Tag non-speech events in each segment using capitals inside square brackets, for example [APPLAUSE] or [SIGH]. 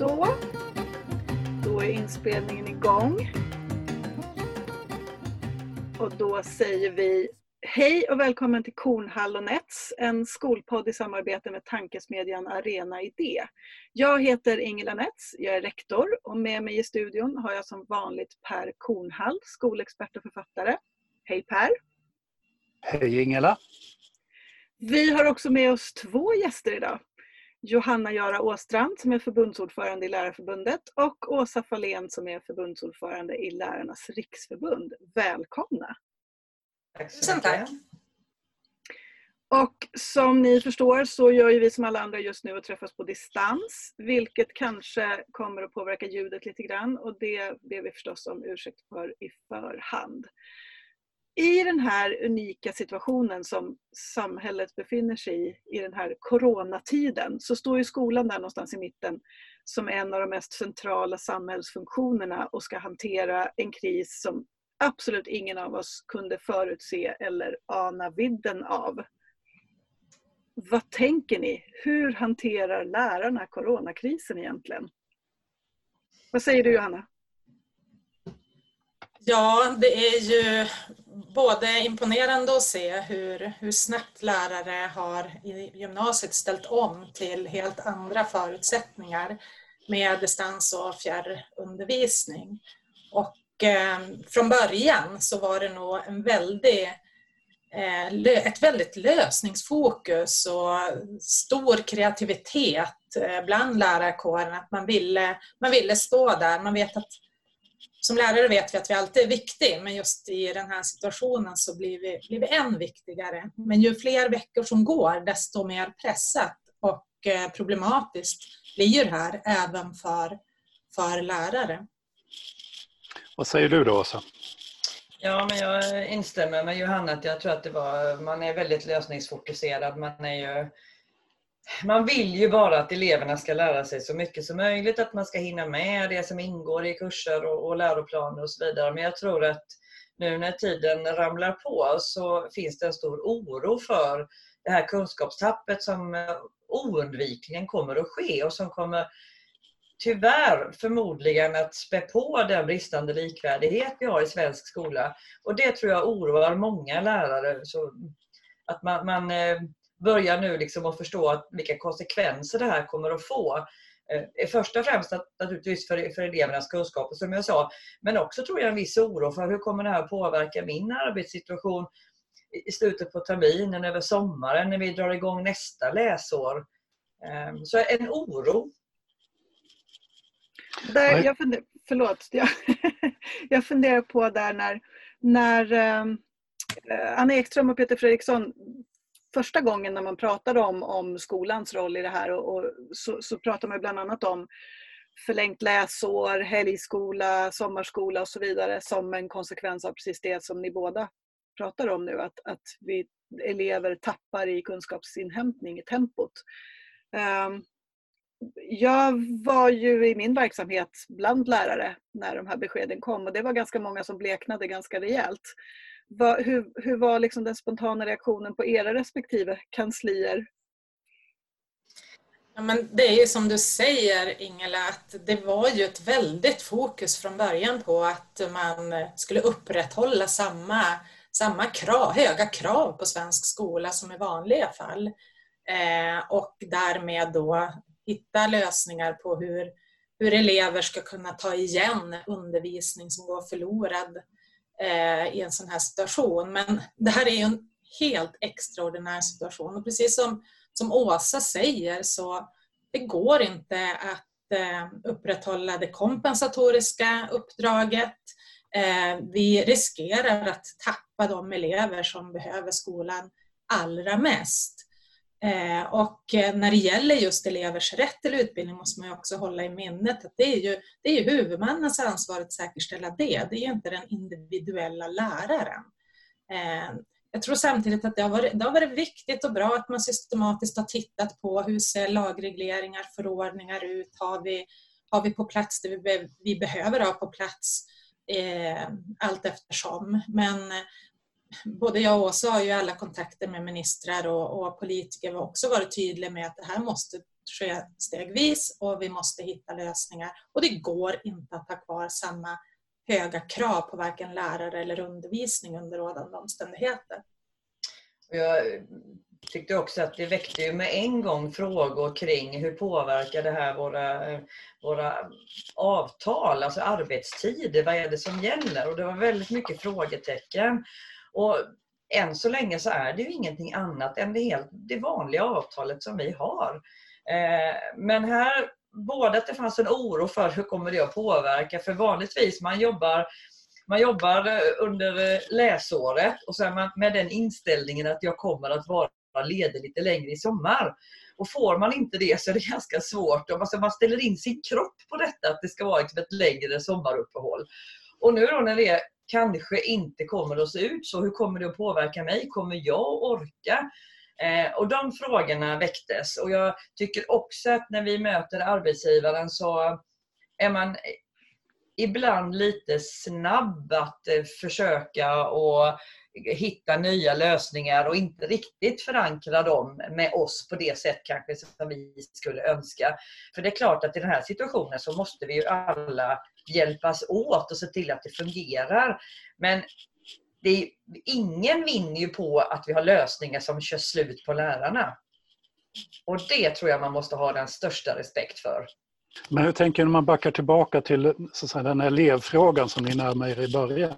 Så. Då är inspelningen igång. Och då säger vi hej och välkommen till Kornhall och Nets, en skolpodd i samarbete med tankesmedjan Arena Idé. Jag heter Ingela Nets, jag är rektor och med mig i studion har jag som vanligt Per Kornhall, skolexpert och författare. Hej Per! Hej Ingela! Vi har också med oss två gäster idag. Johanna Jara Åstrand som är förbundsordförande i Lärarförbundet och Åsa Fahlén som är förbundsordförande i Lärarnas riksförbund. Välkomna! Tack så mycket. Och som ni förstår så gör ju vi som alla andra just nu och träffas på distans, vilket kanske kommer att påverka ljudet lite grann och det ber vi förstås om ursäkt för i förhand. I den här unika situationen som samhället befinner sig i, i den här coronatiden, så står ju skolan där någonstans i mitten som en av de mest centrala samhällsfunktionerna och ska hantera en kris som absolut ingen av oss kunde förutse eller ana vidden av. Vad tänker ni? Hur hanterar lärarna coronakrisen egentligen? Vad säger du Johanna? Ja, det är ju både imponerande att se hur, hur snabbt lärare har i gymnasiet ställt om till helt andra förutsättningar med distans och fjärrundervisning. Och eh, från början så var det nog en väldigt, eh, ett väldigt lösningsfokus och stor kreativitet eh, bland lärarkåren. Att man ville, man ville stå där. Man vet att som lärare vet vi att vi alltid är viktiga, men just i den här situationen så blir vi, blir vi än viktigare. Men ju fler veckor som går, desto mer pressat och eh, problematiskt blir det här även för, för lärare. Vad säger du då, Åsa? Ja, men jag instämmer med Johanna att jag tror att det var, man är väldigt lösningsfokuserad. Man är ju man vill ju bara att eleverna ska lära sig så mycket som möjligt, att man ska hinna med det som ingår i kurser och, och läroplaner och så vidare. Men jag tror att nu när tiden ramlar på så finns det en stor oro för det här kunskapstappet som eh, oundvikligen kommer att ske och som kommer tyvärr förmodligen att spä på den bristande likvärdighet vi har i svensk skola. Och det tror jag oroar många lärare. Så att man, man eh, börjar nu liksom att förstå att vilka konsekvenser det här kommer att få. Eh, först och främst att, naturligtvis för, för elevernas kunskaper som jag sa, men också tror jag en viss oro för hur kommer det här påverka min arbetssituation i slutet på terminen, över sommaren, när vi drar igång nästa läsår. Ehm, så en oro. Där, jag funder, förlåt, [LAUGHS] jag, jag funderar på där när, när eh, Anna Ekström och Peter Fredriksson första gången när man pratade om, om skolans roll i det här och, och så, så pratade man bland annat om förlängt läsår, helgskola, sommarskola och så vidare som en konsekvens av precis det som ni båda pratar om nu, att, att vi elever tappar i kunskapsinhämtning, i tempot. Um, jag var ju i min verksamhet bland lärare när de här beskeden kom och det var ganska många som bleknade ganska rejält. Vad, hur, hur var liksom den spontana reaktionen på era respektive kanslier? Ja, men det är ju som du säger Ingela, att det var ju ett väldigt fokus från början på att man skulle upprätthålla samma, samma krav, höga krav på svensk skola som i vanliga fall. Eh, och därmed då hitta lösningar på hur, hur elever ska kunna ta igen undervisning som går förlorad eh, Eh, i en sån här situation. Men det här är ju en helt extraordinär situation och precis som, som Åsa säger så det går inte att eh, upprätthålla det kompensatoriska uppdraget. Eh, vi riskerar att tappa de elever som behöver skolan allra mest. Eh, och eh, när det gäller just elevers rätt till utbildning måste man också hålla i minnet att det är ju, det är ju huvudmannens ansvar att säkerställa det. Det är ju inte den individuella läraren. Eh, jag tror samtidigt att det har, varit, det har varit viktigt och bra att man systematiskt har tittat på hur ser lagregleringar, förordningar ut? Har vi, har vi på plats det vi, be, vi behöver ha på plats eh, allt eftersom? Men både jag och Åsa har ju alla kontakter med ministrar och, och politiker har också varit tydliga med att det här måste ske stegvis och vi måste hitta lösningar. Och det går inte att ha kvar samma höga krav på varken lärare eller undervisning under rådande omständigheter. Jag tyckte också att det väckte ju med en gång frågor kring hur påverkar det här våra, våra avtal, alltså arbetstider, vad är det som gäller? Och det var väldigt mycket frågetecken. Och än så länge så är det ju ingenting annat än det, helt, det vanliga avtalet som vi har. Eh, men här, både att det fanns en oro för hur kommer det att påverka, för vanligtvis man jobbar man jobbar eh, under eh, läsåret och så är man med den inställningen att jag kommer att vara ledig lite längre i sommar. Och får man inte det så är det [LAUGHS] ganska svårt. Alltså man ställer in sin kropp på detta, att det ska vara liksom ett längre sommaruppehåll. Och nu då när det kanske inte kommer att se ut så, hur kommer det att påverka mig? Kommer jag att orka? Eh, och de frågorna väcktes. Och jag tycker också att när vi möter arbetsgivaren så är man ibland lite snabb att eh, försöka och hitta nya lösningar och inte riktigt förankra dem med oss på det sätt kanske som vi skulle önska. För det är klart att i den här situationen så måste vi ju alla hjälpas åt och se till att det fungerar. Men det är, ingen vinner ju på att vi har lösningar som kör slut på lärarna. Och det tror jag man måste ha den största respekt för. Men hur tänker du när man backar tillbaka till så att säga, den elevfrågan som ni närmade er i början?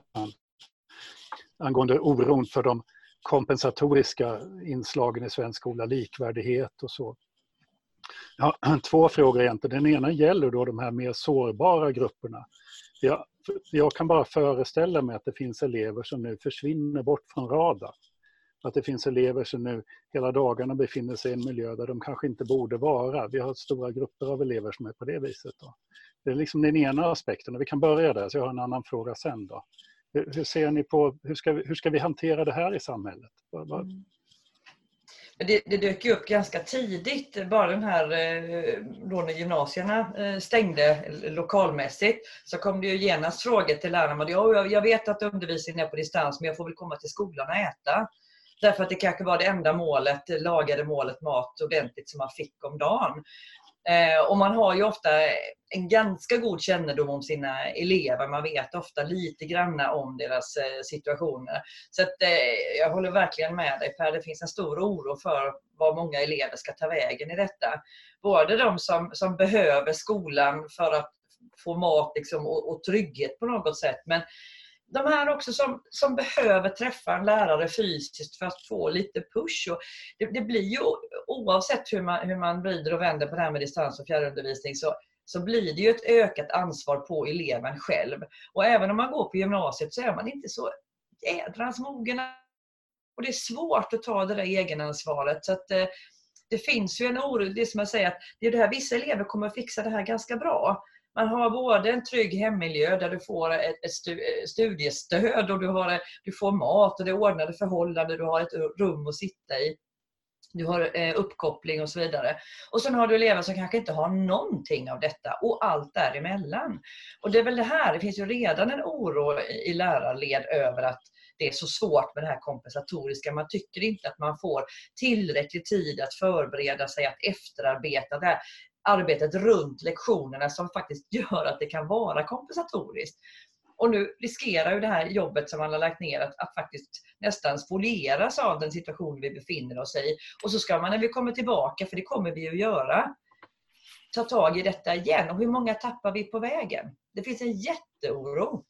Angående oron för de kompensatoriska inslagen i svensk skola, likvärdighet och så. Jag har [CLEARS THROAT] två frågor egentligen. Den ena gäller då de här mer sårbara grupperna. Jag, jag kan bara föreställa mig att det finns elever som nu försvinner bort från radarn. Att det finns elever som nu hela dagarna befinner sig i en miljö där de kanske inte borde vara. Vi har stora grupper av elever som är på det viset. Då. Det är liksom den ena aspekten och vi kan börja där, så jag har en annan fråga sen. Då. Hur, hur ser ni på, hur ska, vi, hur ska vi hantera det här i samhället? Mm. Det, det dök ju upp ganska tidigt, bara den här, eh, då när gymnasierna eh, stängde lokalmässigt, så kom det ju genast frågor till lärarna. Ja, jag vet att undervisningen är på distans, men jag får väl komma till skolan och äta. Därför att det kanske var det enda målet, lagade målet mat ordentligt som man fick om dagen. Eh, och man har ju ofta en ganska god kännedom om sina elever. Man vet ofta lite grann om deras eh, situationer. Så att, eh, jag håller verkligen med dig Per. Det finns en stor oro för vad många elever ska ta vägen i detta. Både de som, som behöver skolan för att få mat liksom, och, och trygghet på något sätt. Men de här också som, som behöver träffa en lärare fysiskt för att få lite push. Och det, det blir ju oavsett hur man, hur man vrider och vänder på det här med distans och fjärrundervisning så, så blir det ju ett ökat ansvar på eleven själv. Och även om man går på gymnasiet så är man inte så jädrans mogen. Och det är svårt att ta det där egenansvaret. Så att, eh, det finns ju en oro, det är som jag säger att det är det här, vissa elever kommer att fixa det här ganska bra. Man har både en trygg hemmiljö där du får ett, ett eh, studiestöd och du, har, eh, du får mat och det är ordnade förhållanden, du har ett rum att sitta i. Du har eh, uppkoppling och så vidare. Och sen har du elever som kanske inte har någonting av detta och allt däremellan. Och det är väl det här, det finns ju redan en oro i lärarled över att det är så svårt med det här kompensatoriska. Man tycker inte att man får tillräcklig tid att förbereda sig, att efterarbeta det här arbetet runt lektionerna som faktiskt gör att det kan vara kompensatoriskt. Och nu riskerar ju det här jobbet som man har lagt ner att, att faktiskt nästan spolieras av den situation vi befinner oss i. Och så ska man när vi kommer tillbaka, för det kommer vi att göra, ta tag i detta igen. Och hur många tappar vi på vägen? Det finns en jätteoro.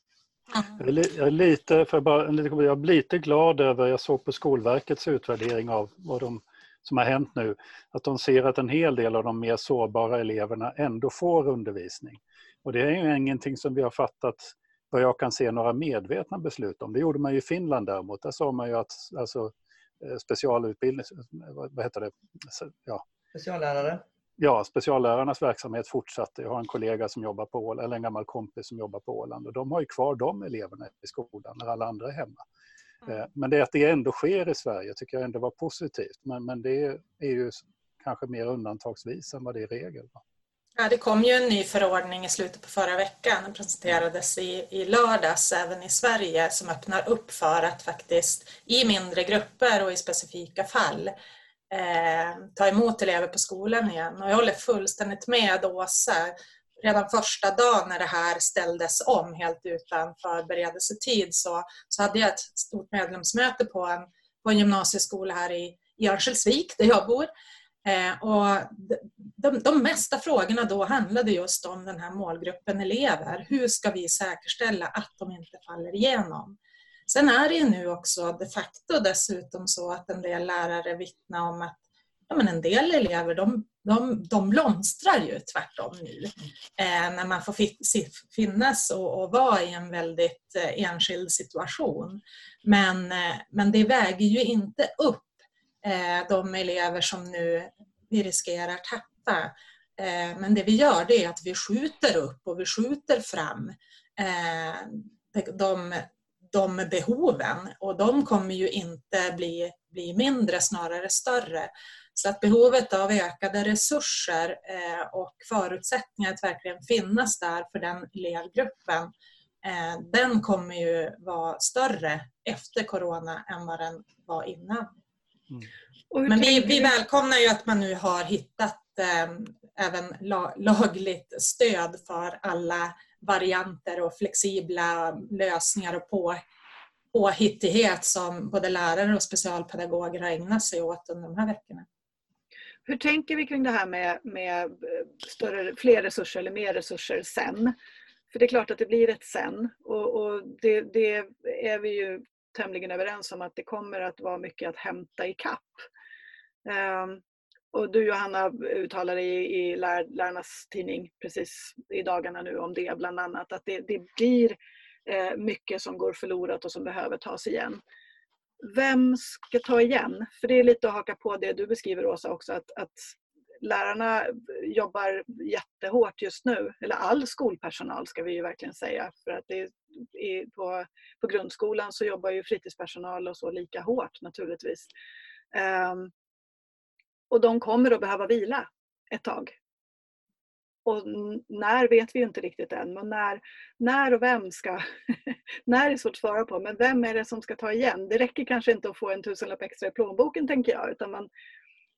Jag är lite, för bara, jag är lite glad över, jag såg på Skolverkets utvärdering av vad de som har hänt nu, att de ser att en hel del av de mer sårbara eleverna ändå får undervisning. Och det är ju ingenting som vi har fattat vad jag kan se några medvetna beslut om. Det gjorde man ju i Finland däremot. Där sa man ju att alltså, eh, specialutbildning, vad heter det? Ja. Speciallärare? Ja, speciallärarnas verksamhet fortsatte. Jag har en kollega som jobbar på Åland, eller en gammal kompis som jobbar på Åland och de har ju kvar de eleverna i skolan när alla andra är hemma. Mm. Men det att det ändå sker i Sverige tycker jag ändå var positivt. Men, men det är ju kanske mer undantagsvis än vad det är regel. Ja, det kom ju en ny förordning i slutet på förra veckan. Den presenterades i, i lördags även i Sverige som öppnar upp för att faktiskt i mindre grupper och i specifika fall eh, ta emot elever på skolan igen. Och jag håller fullständigt med Åsa. Redan första dagen när det här ställdes om helt utan förberedelsetid så, så hade jag ett stort medlemsmöte på en, på en gymnasieskola här i, i Örnsköldsvik där jag bor. Eh, och de, de mesta frågorna då handlade just om den här målgruppen elever. Hur ska vi säkerställa att de inte faller igenom? Sen är det ju nu också de facto dessutom så att en del lärare vittnar om att ja, men en del elever de, de, de blomstrar ju tvärtom nu. Eh, när man får finnas och, och vara i en väldigt eh, enskild situation. Men, eh, men det väger ju inte upp Eh, de elever som nu vi riskerar tappa. Eh, men det vi gör det är att vi skjuter upp och vi skjuter fram eh, de, de behoven och de kommer ju inte bli, bli mindre, snarare större. Så att behovet av ökade resurser eh, och förutsättningar att verkligen finnas där för den elevgruppen, eh, den kommer ju vara större efter corona än vad den var innan. Men vi, vi välkomnar ju att man nu har hittat eh, även lagligt stöd för alla varianter och flexibla lösningar och på, påhittighet som både lärare och specialpedagoger har ägnat sig åt under de här veckorna. Hur tänker vi kring det här med, med större, fler resurser eller mer resurser sen? För det är klart att det blir ett sen och, och det, det, är vi ju tämligen överens om att det kommer att vara mycket att hämta i kapp. Ehm, och du Johanna uttalade i, i lär, Lärarnas tidning precis i dagarna nu om det bland annat, att det, det blir eh, mycket som går förlorat och som behöver tas igen. Vem ska ta igen? För det är lite att haka på det du beskriver Åsa också, att, att lärarna jobbar jättehårt just nu, eller all skolpersonal ska vi ju verkligen säga. För att det är, på, på grundskolan så jobbar ju fritidspersonal och så lika hårt naturligtvis. Um, och de kommer att behöva vila ett tag. Och när vet vi inte riktigt än, men när, när och vem ska... [LAUGHS] när är svårt att svara på, men vem är det som ska ta igen? Det räcker kanske inte att få en tusenlapp extra i plånboken tänker jag, utan man,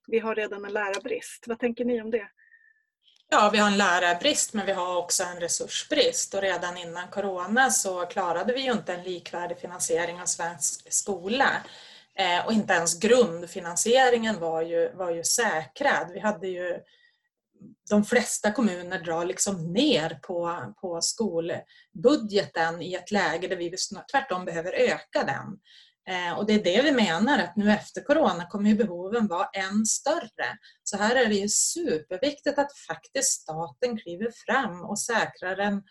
vi har redan en lärarbrist. Vad tänker ni om det? Ja, vi har en lärarbrist men vi har också en resursbrist och redan innan corona så klarade vi ju inte en likvärdig finansiering av svensk skola. Eh, och inte ens grundfinansieringen var ju, var ju säkrad. Vi hade ju de flesta kommuner drar liksom ner på, på skolbudgeten i ett läge där vi tvärtom behöver öka den. Eh, och det är det vi menar att nu efter corona kommer ju behoven vara än större. Så här är det ju superviktigt att faktiskt staten kliver fram och säkrar en,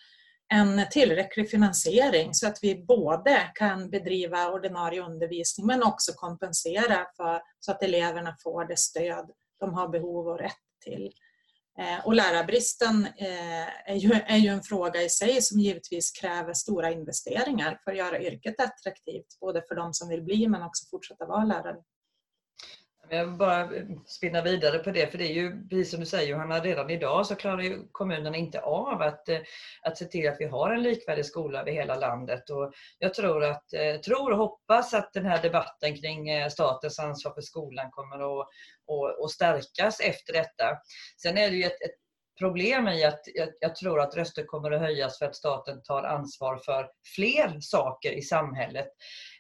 en tillräcklig finansiering så att vi både kan bedriva ordinarie undervisning men också kompensera för, så att eleverna får det stöd de har behov och rätt till. Eh, och lärarbristen eh, är ju, är ju en fråga i sig som givetvis kräver stora investeringar för att göra yrket attraktivt, både för de som vill bli men också fortsätta vara lärare. Jag vill bara spinna vidare på det, för det är ju precis som du säger Johanna, redan idag så klarar ju kommunerna inte av att, eh, att se till att vi har en likvärdig skola över hela landet. Och jag tror, att, eh, tror och hoppas att den här debatten kring eh, statens ansvar för skolan kommer att, att, att stärkas efter detta. Sen är det ju ett, ett problem i att jag, jag, tror att röster kommer att höjas för att staten tar ansvar för fler saker i samhället.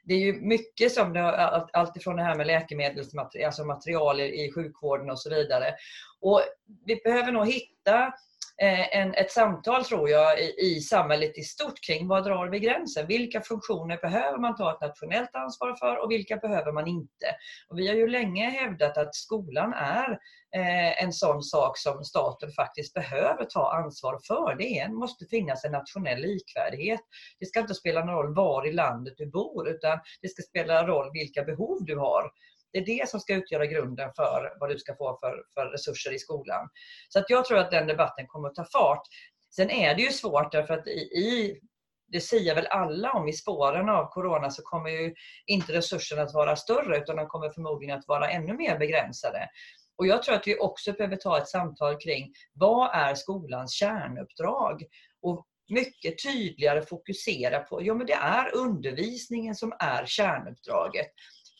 Det är ju mycket som, det, allt ifrån det här med läkemedelsmaterial, alltså material i sjukvården och så vidare. Och vi behöver nog hitta Eh, en, ett samtal tror jag i, i samhället i stort kring vad drar vi gränsen? Vilka funktioner behöver man ta ett nationellt ansvar för och vilka behöver man inte? Och vi har ju länge hävdat att skolan är eh, en sån sak som staten faktiskt behöver ta ansvar för. Det är, måste finnas en nationell likvärdighet. Det ska inte spela någon roll var i landet du bor utan det ska spela roll vilka behov du har. Det är det som ska utgöra grunden för vad du ska få för, för resurser i skolan. Så att jag tror att den debatten kommer att ta fart. Sen är det ju svårt därför att i, i det säger väl alla om i spåren av Corona så kommer ju inte resurserna att vara större utan de kommer förmodligen att vara ännu mer begränsade. Och Jag tror att vi också behöver ta ett samtal kring vad är skolans kärnuppdrag? Och mycket tydligare fokusera på, ja men det är undervisningen som är kärnuppdraget.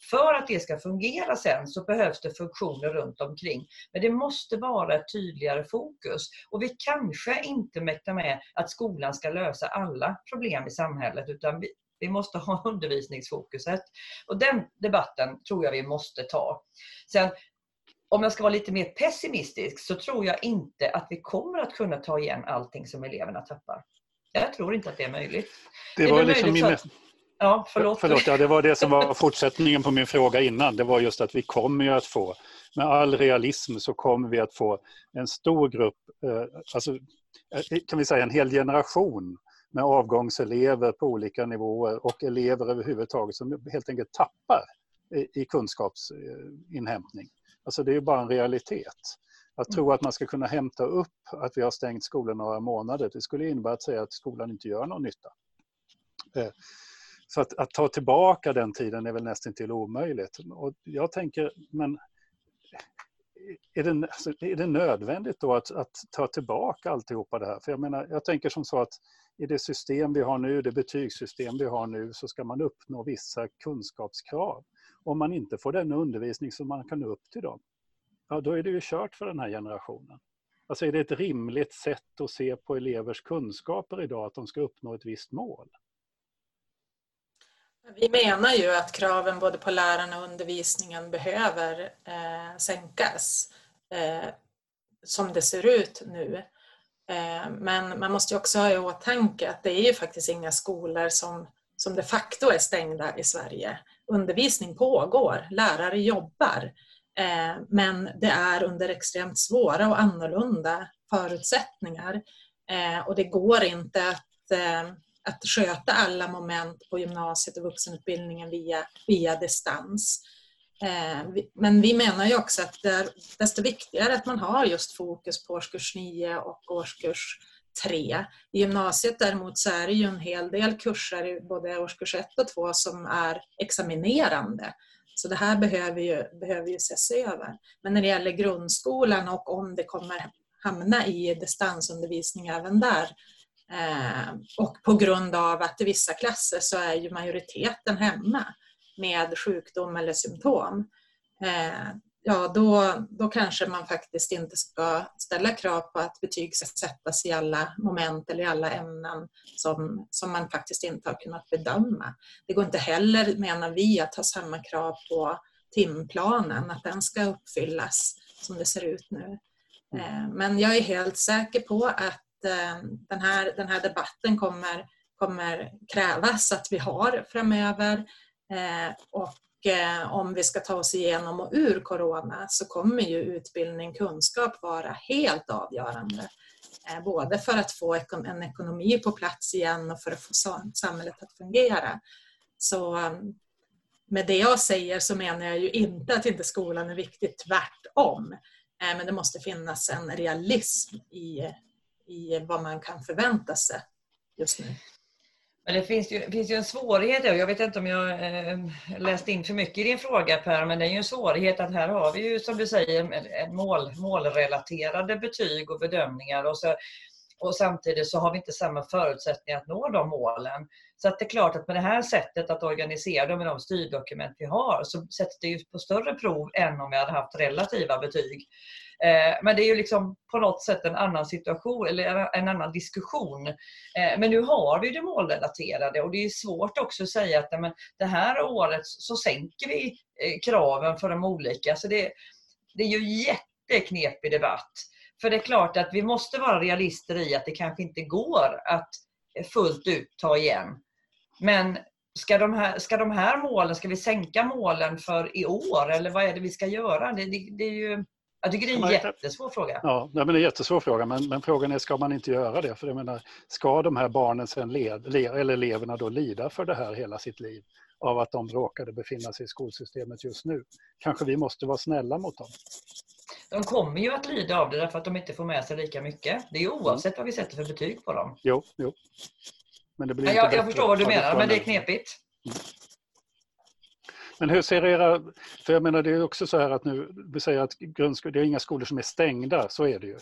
För att det ska fungera sen så behövs det funktioner runt omkring. Men det måste vara ett tydligare fokus. Och vi kanske inte mäktar med att skolan ska lösa alla problem i samhället utan vi, vi måste ha [LAUGHS] undervisningsfokuset. Och den debatten tror jag vi måste ta. Sen om jag ska vara lite mer pessimistisk så tror jag inte att vi kommer att kunna ta igen allting som eleverna tappar. Jag tror inte att det är möjligt. Det, var liksom min... Att... Ja, förlåt. förlåt ja, det var det som var fortsättningen på min fråga innan. Det var just att vi kommer ju att få, med all realism så kommer vi att få en stor grupp, eh, alltså eh, kan vi säga en hel generation med avgångselever på olika nivåer och elever överhuvudtaget som helt enkelt tappar i kunskapsinhämtning. Alltså det är ju bara en realitet. Att tro att man ska kunna hämta upp att vi har stängt skolan några månader, det skulle innebära att säga att skolan inte gör någon nytta. Eh, så att, att ta tillbaka den tiden är väl nästan till omöjligt. Och jag tänker, men är det, alltså, är det nödvändigt då att, att, ta tillbaka alltihopa det här? För jag menar, jag tänker som så att i det system vi har nu, det betygssystem vi har nu, så ska man uppnå vissa kunskapskrav. Om man inte får den undervisning som man kan nå upp till dem, ja då är det ju kört för den här generationen. Alltså är det ett rimligt sätt att se på elevers kunskaper idag, att de ska uppnå ett visst mål? Vi menar ju att kraven både på lärarna och undervisningen behöver eh, sänkas eh, som det ser ut nu. Eh, men man måste också ha i åtanke att det är ju faktiskt inga skolor som, som de facto är stängda i Sverige. Undervisning pågår, lärare jobbar. Eh, men det är under extremt svåra och annorlunda förutsättningar. Eh, och det går inte att, eh, att sköta alla moment på gymnasiet och vuxenutbildningen via, via distans. Eh, men vi menar ju också att det är desto viktigare att man har just fokus på årskurs 9 och årskurs 3. I gymnasiet däremot så är det ju en hel del kurser i både årskurs 1 och 2 som är examinerande. Så det här behöver ju, behöver ju ses över. Men när det gäller grundskolan och om det kommer hamna i distansundervisning även där och på grund av att i vissa klasser så är ju majoriteten hemma med sjukdom eller symptom. Eh, ja, då, då kanske man faktiskt inte ska ställa krav på att betyg ska sättas i alla moment eller i alla ämnen som, som man faktiskt inte har kunnat bedöma. Det går inte heller, menar vi, att ha samma krav på timplanen, att den ska uppfyllas som det ser ut nu. Eh, men jag är helt säker på att eh, Eh, den här, den här debatten kommer, kommer krävas att vi har framöver. Eh, och Eh, om vi ska ta oss igenom och ur corona så kommer ju utbildning, kunskap vara helt avgörande. Eh, både för att få en ekonomi på plats igen och för att få samhället att fungera. Så eh, med det jag säger så menar jag ju inte att inte skolan är viktig, tvärtom. Eh, men det måste finnas en realism i, i vad man kan förvänta sig just nu. Men det finns ju, finns ju en svårighet, jag vet inte om jag eh, läst in för mycket i din fråga Per, men det är ju en svårighet att här har vi ju som du säger mål, målrelaterade betyg och bedömningar och, så, och samtidigt så har vi inte samma förutsättningar att nå de målen. Så att det är klart att med det här sättet att organisera det med de styrdokument vi har så sätter det ju på större prov än om vi hade haft relativa betyg. Eh, men det är ju liksom på något sätt en annan situation eller en annan diskussion. Eh, men nu har vi det målrelaterade och det är svårt också att säga att men, det här året så sänker vi eh, kraven för de olika. Så det, det är ju jätteknepig debatt. För det är klart att vi måste vara realister i att det kanske inte går att fullt ut ta igen. Men ska de här, ska de här målen, ska vi sänka målen för i år eller vad är det vi ska göra? Det, det, det är ju jag tycker det är en jättesvår fråga. Ja, det är en jättesvår fråga, men, men, frågan är ska man inte göra det? För jag menar, ska de här barnen sen led, eller eleverna då lida för det här hela sitt liv av att de råkade befinna sig i skolsystemet just nu? Kanske vi måste vara snälla mot dem? De kommer ju att lida av det därför att de inte får med sig lika mycket. Det är oavsett mm. vad vi sätter för betyg på dem. Jo, jo. Men det blir ja, jag, jag förstår vad du menar, men det är knepigt. Mm. Men hur ser era... För jag menar det är också så här att nu, vi säger att det är inga skolor som är stängda, så är det ju.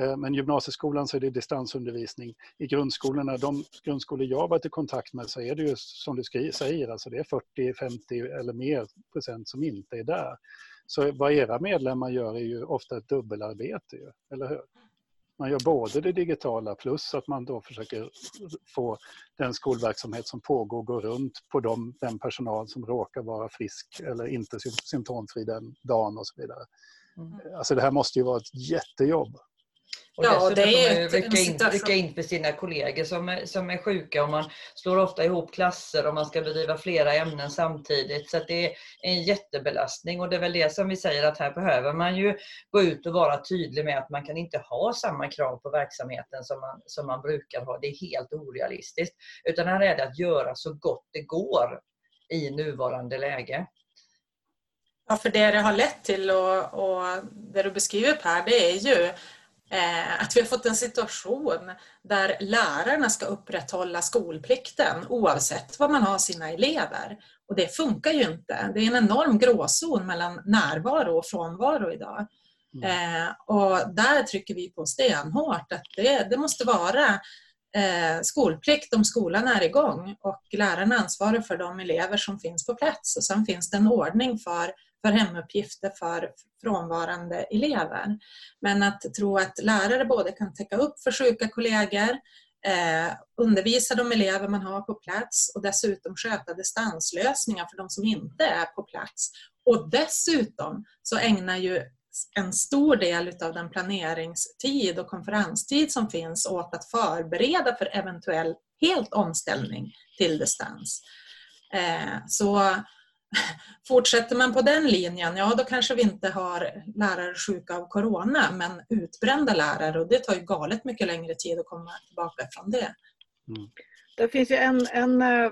Eh, men gymnasieskolan så är det distansundervisning. I grundskolorna, de grundskolor jag varit i kontakt med så är det ju som du säger, alltså det är 40, 50 eller mer procent som inte är där. Så vad era medlemmar gör är ju ofta ett dubbelarbete, eller hur? Man gör både det digitala plus att man då försöker få den skolverksamhet som pågår gå runt på dem, den personal som råkar vara frisk eller inte symptomfri den dagen och så vidare. Mm. Alltså det här måste ju vara ett jättejobb. Och ja, det är rycka in, rycka in för sina kollegor som är, som är sjuka och man slår ofta ihop klasser och man ska bedriva flera ämnen samtidigt. Så det är en jättebelastning och det är väl det som vi säger att här behöver man ju gå ut och vara tydlig med att man kan inte ha samma krav på verksamheten som man, som man brukar ha. Det är helt orealistiskt. Utan här är det att göra så gott det går i nuvarande läge. Ja, för det det har lett till och, och det du beskriver Per, det är ju att vi har fått en situation där lärarna ska upprätthålla skolplikten oavsett vad man har sina elever. Och det funkar ju inte. Det är en enorm gråzon mellan närvaro och frånvaro idag. Mm. Eh, och där trycker vi på stenhårt att det, det måste vara eh, skolplikt om skolan är igång och lärarna ansvarar för de elever som finns på plats. Och sen finns det en ordning för för hemuppgifter för frånvarande elever. Men att tro att lärare både kan täcka upp för sjuka kollegor, eh, undervisa de elever man har på plats och dessutom sköta distanslösningar för de som inte är på plats. Och dessutom så ägnar ju en stor del av den planeringstid och konferenstid som finns åt att förbereda för eventuell helt omställning till distans. Eh, så [LAUGHS] Fortsätter man på den linjen, ja då kanske vi inte har lärare sjuka av corona, men utbrända lärare och det tar ju galet mycket längre tid att komma tillbaka från det. Mm. Det finns ju en, en eh,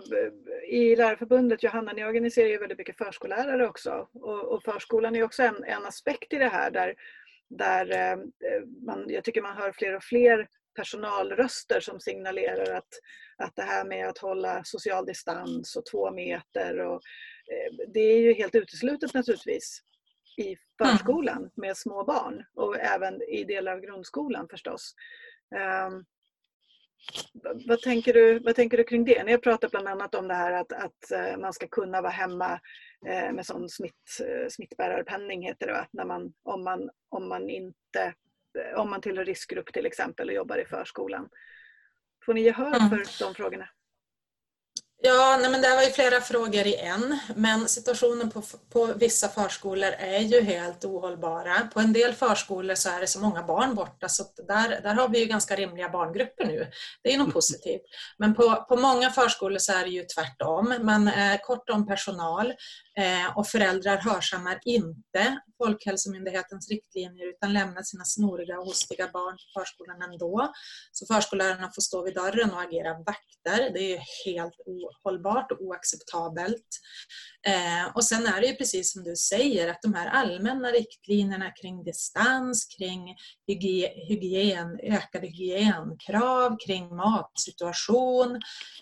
i Lärarförbundet, Johanna, ni organiserar ju väldigt mycket förskollärare också och, och förskolan är också en, en aspekt i det här där, där eh, man, jag tycker man hör fler och fler personalröster som signalerar att, att det här med att hålla social distans och två meter och det är ju helt uteslutet naturligtvis i förskolan mm. med små barn och även i delar av grundskolan förstås. Um, vad, tänker du, vad tänker du kring det? Ni har pratat bland annat om det här att, att eh, man ska kunna vara hemma eh, med sån smitt, smittbärarpenning heter det, när man, om, man, om, man inte, om man tillhör riskgrupp till exempel och jobbar i förskolan. Får ni gehör mm. för de frågorna? Ja, nej men det var ju flera frågor i en. Men situationen på, på vissa förskolor är ju helt ohållbara. På en del förskolor så är det så många barn borta så där, där har vi ju ganska rimliga barngrupper nu. Det är nog positivt. Men på, på många förskolor så är det ju tvärtom. Man är kort om personal eh, och föräldrar hörsammar inte Folkhälsomyndighetens riktlinjer utan lämnar sina snoriga och hostiga barn till förskolan ändå. Så förskollärarna får stå vid dörren och agera vakter. Det är helt ohållbart och oacceptabelt. Eh, och sen är det ju precis som du säger att de här allmänna riktlinjerna kring distans, kring hygien, ökade hygienkrav, kring matsituation.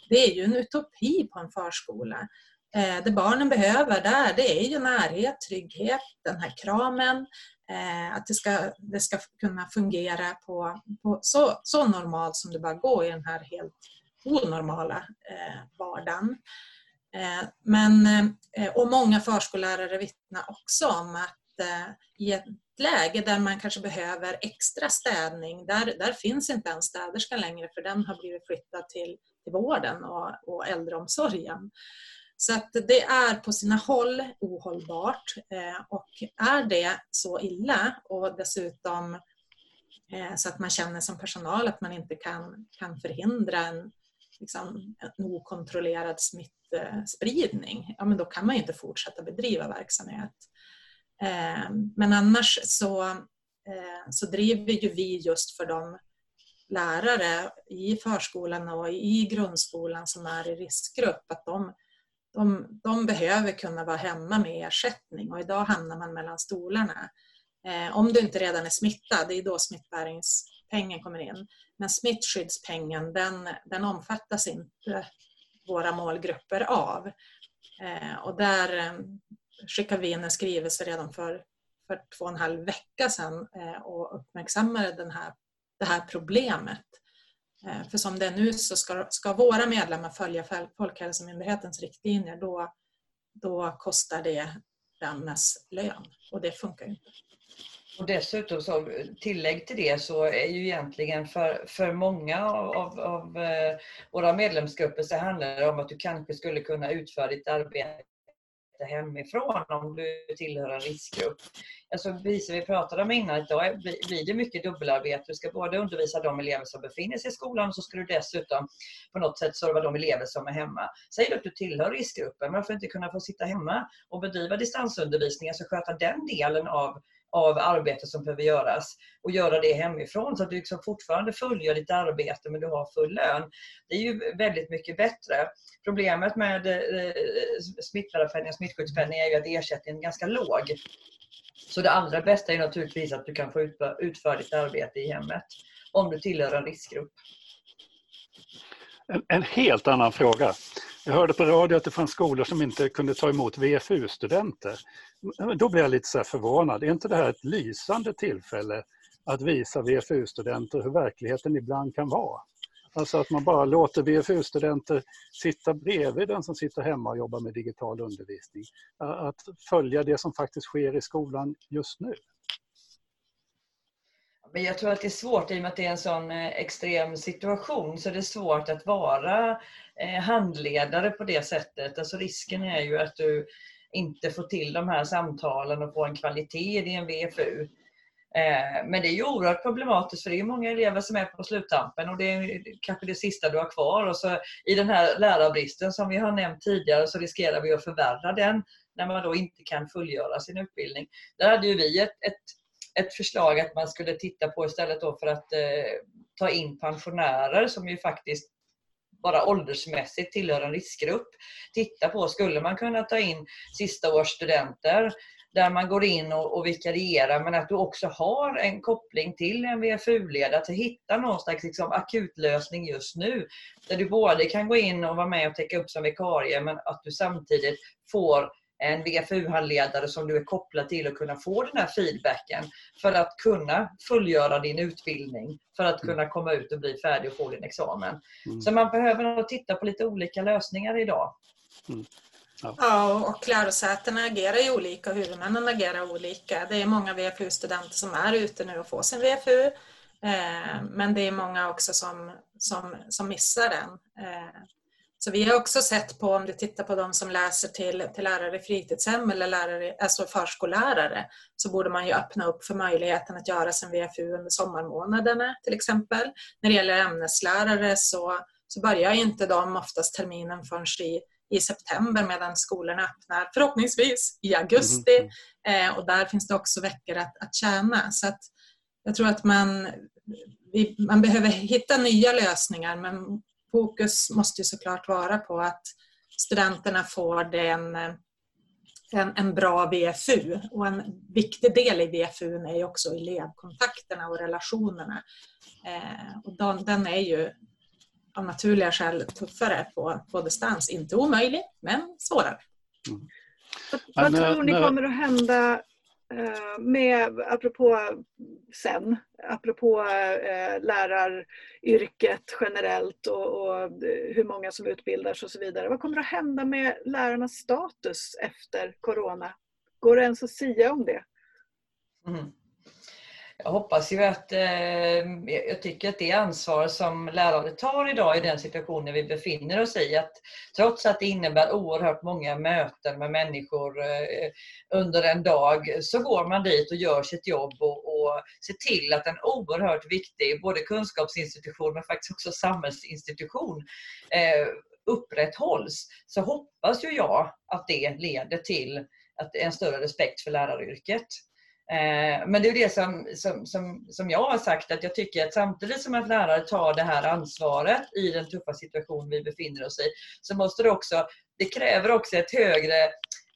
Det är ju en utopi på en förskola. Eh, det barnen behöver där det är ju närhet, trygghet, den här kramen. Eh, att det ska, det ska kunna fungera på, på så, så normalt som det bara går i den här helt onormala eh, vardagen. Eh, men, eh, och många förskollärare vittnar också om att eh, i ett läge där man kanske behöver extra städning, där, där finns inte ens städerskan längre för den har blivit flyttad till, till vården och, och äldreomsorgen. Så att det är på sina håll ohållbart och är det så illa och dessutom så att man känner som personal att man inte kan, kan förhindra en, liksom, en okontrollerad smittspridning, ja men då kan man inte fortsätta bedriva verksamhet. Eh, men annars så, eh, så driver ju vi just för de lärare i förskolan och i grundskolan som är i riskgrupp, att de de, de behöver kunna vara hemma med ersättning och idag hamnar man mellan stolarna. Eh, om du inte redan är smittad, det är då smittbärings pengen kommer in. Men smittskyddspengen, den, den omfattas inte våra målgrupper av. Eh, och där eh, skickade vi in en skrivelse redan för, för två och en halv vecka sedan eh, och uppmärksammade den här, det här problemet. För som det är nu så ska, ska våra medlemmar följa Folkhälsomyndighetens riktlinjer då, då kostar det dennes lön och det funkar ju inte. Och dessutom, så, tillägg till det, så är ju egentligen för, för många av, av eh, våra medlemsgrupper så handlar det om att du kanske skulle kunna utföra ditt arbete hemifrån om du tillhör en riskgrupp. Alltså, precis som vi pratade om innan, idag blir det mycket dubbelarbete. Du ska både undervisa de elever som befinner sig i skolan och så ska du dessutom på något sätt serva de elever som är hemma. Säg att du tillhör riskgruppen, varför inte kunna få sitta hemma och bedriva distansundervisning, alltså sköta den delen av av arbete som behöver göras och göra det hemifrån så att du liksom fortfarande fullgör ditt arbete men du har full lön. Det är ju väldigt mycket bättre. Problemet med eh, smittlärarpenning och smittskyddspenning är ju att ersättningen är ganska låg. Så det allra bästa är naturligtvis att du kan få utföra ditt arbete i hemmet om du tillhör en riskgrupp. En, en helt annan fråga. Jag hörde på radio att det fanns skolor som inte kunde ta emot VFU-studenter. Då blir jag lite så förvånad. Är inte det här ett lysande tillfälle att visa VFU-studenter hur verkligheten ibland kan vara? Alltså att man bara låter VFU-studenter sitta bredvid den som sitter hemma och jobbar med digital undervisning. Att följa det som faktiskt sker i skolan just nu. Men jag tror att det är svårt i och med att det är en sån eh, extrem situation så det är svårt att vara eh, handledare på det sättet. Alltså risken är ju att du inte få till de här samtalen och få en kvalitet i en VFU. Eh, men det är ju oerhört problematiskt för det är många elever som är på sluttampen och det är kanske det sista du har kvar. Och så I den här lärarbristen som vi har nämnt tidigare så riskerar vi att förvärra den när man då inte kan fullgöra sin utbildning. Där hade ju vi ett, ett ett förslag att man skulle titta på istället då för att eh, ta in pensionärer som ju faktiskt bara åldersmässigt tillhör en riskgrupp. Titta på, skulle man kunna ta in sista års studenter där man går in och, och vikarierar men att du också har en koppling till en VFU-ledare, att hitta någon slags liksom, akutlösning just nu. Där du både kan gå in och vara med och täcka upp som vikarie men att du samtidigt får en VFU-handledare som du är kopplad till och kunna få den här feedbacken för att kunna fullgöra din utbildning, för att kunna komma ut och bli färdig och få din examen. Mm. Så man behöver nog titta på lite olika lösningar idag. Mm. Ja. ja, och lärosätena agerar ju olika och huvudmännen agerar olika. Det är många VFU-studenter som är ute nu och får sin VFU. Eh, men det är många också som, som, som missar den. Eh, så vi har också sett på, om du tittar på de som läser till, till lärare i fritidshem eller lärare, alltså förskollärare, så borde man ju öppna upp för möjligheten att göra sin VFU under sommarmånaderna till exempel. När det gäller ämneslärare så, så börjar inte de oftast terminen förrän i, i september medan skolorna öppnar förhoppningsvis i augusti. Mm. Eh, och där finns det också veckor att, att tjäna. Så att jag tror att man, vi, man behöver hitta nya lösningar men fokus måste ju såklart vara på att studenterna får den, en, en bra VFU. Och en viktig del i VFU är ju också elevkontakterna och relationerna. Eh, och de, den är ju av naturliga skäl tuffare på, på distans. Inte omöjlig, men svårare. Mm. Vad, vad tror ni kommer att hända Eh, med, apropå sen, apropå eh, läraryrket generellt och, och, eh, hur många som utbildas och så vidare. Vad kommer att hända med lärarnas status efter Corona? Går det ens att sia om det? Mm. Jag hoppas ju att, eh, jag tycker att det ansvar som lärare tar idag i den situationen vi befinner oss i, att trots att det innebär oerhört många möten med människor eh, under en dag, så går man dit och gör sitt jobb och, och ser till att en oerhört viktig, både kunskapsinstitution men faktiskt också samhällsinstitution, eh, upprätthålls. Så hoppas ju jag att det leder till att en större respekt för läraryrket. Eh, men det är det som, som, som, som jag har sagt att jag tycker att samtidigt som att lärare tar det här ansvaret i den tuffa situation vi befinner oss i så måste det också, det kräver också ett högre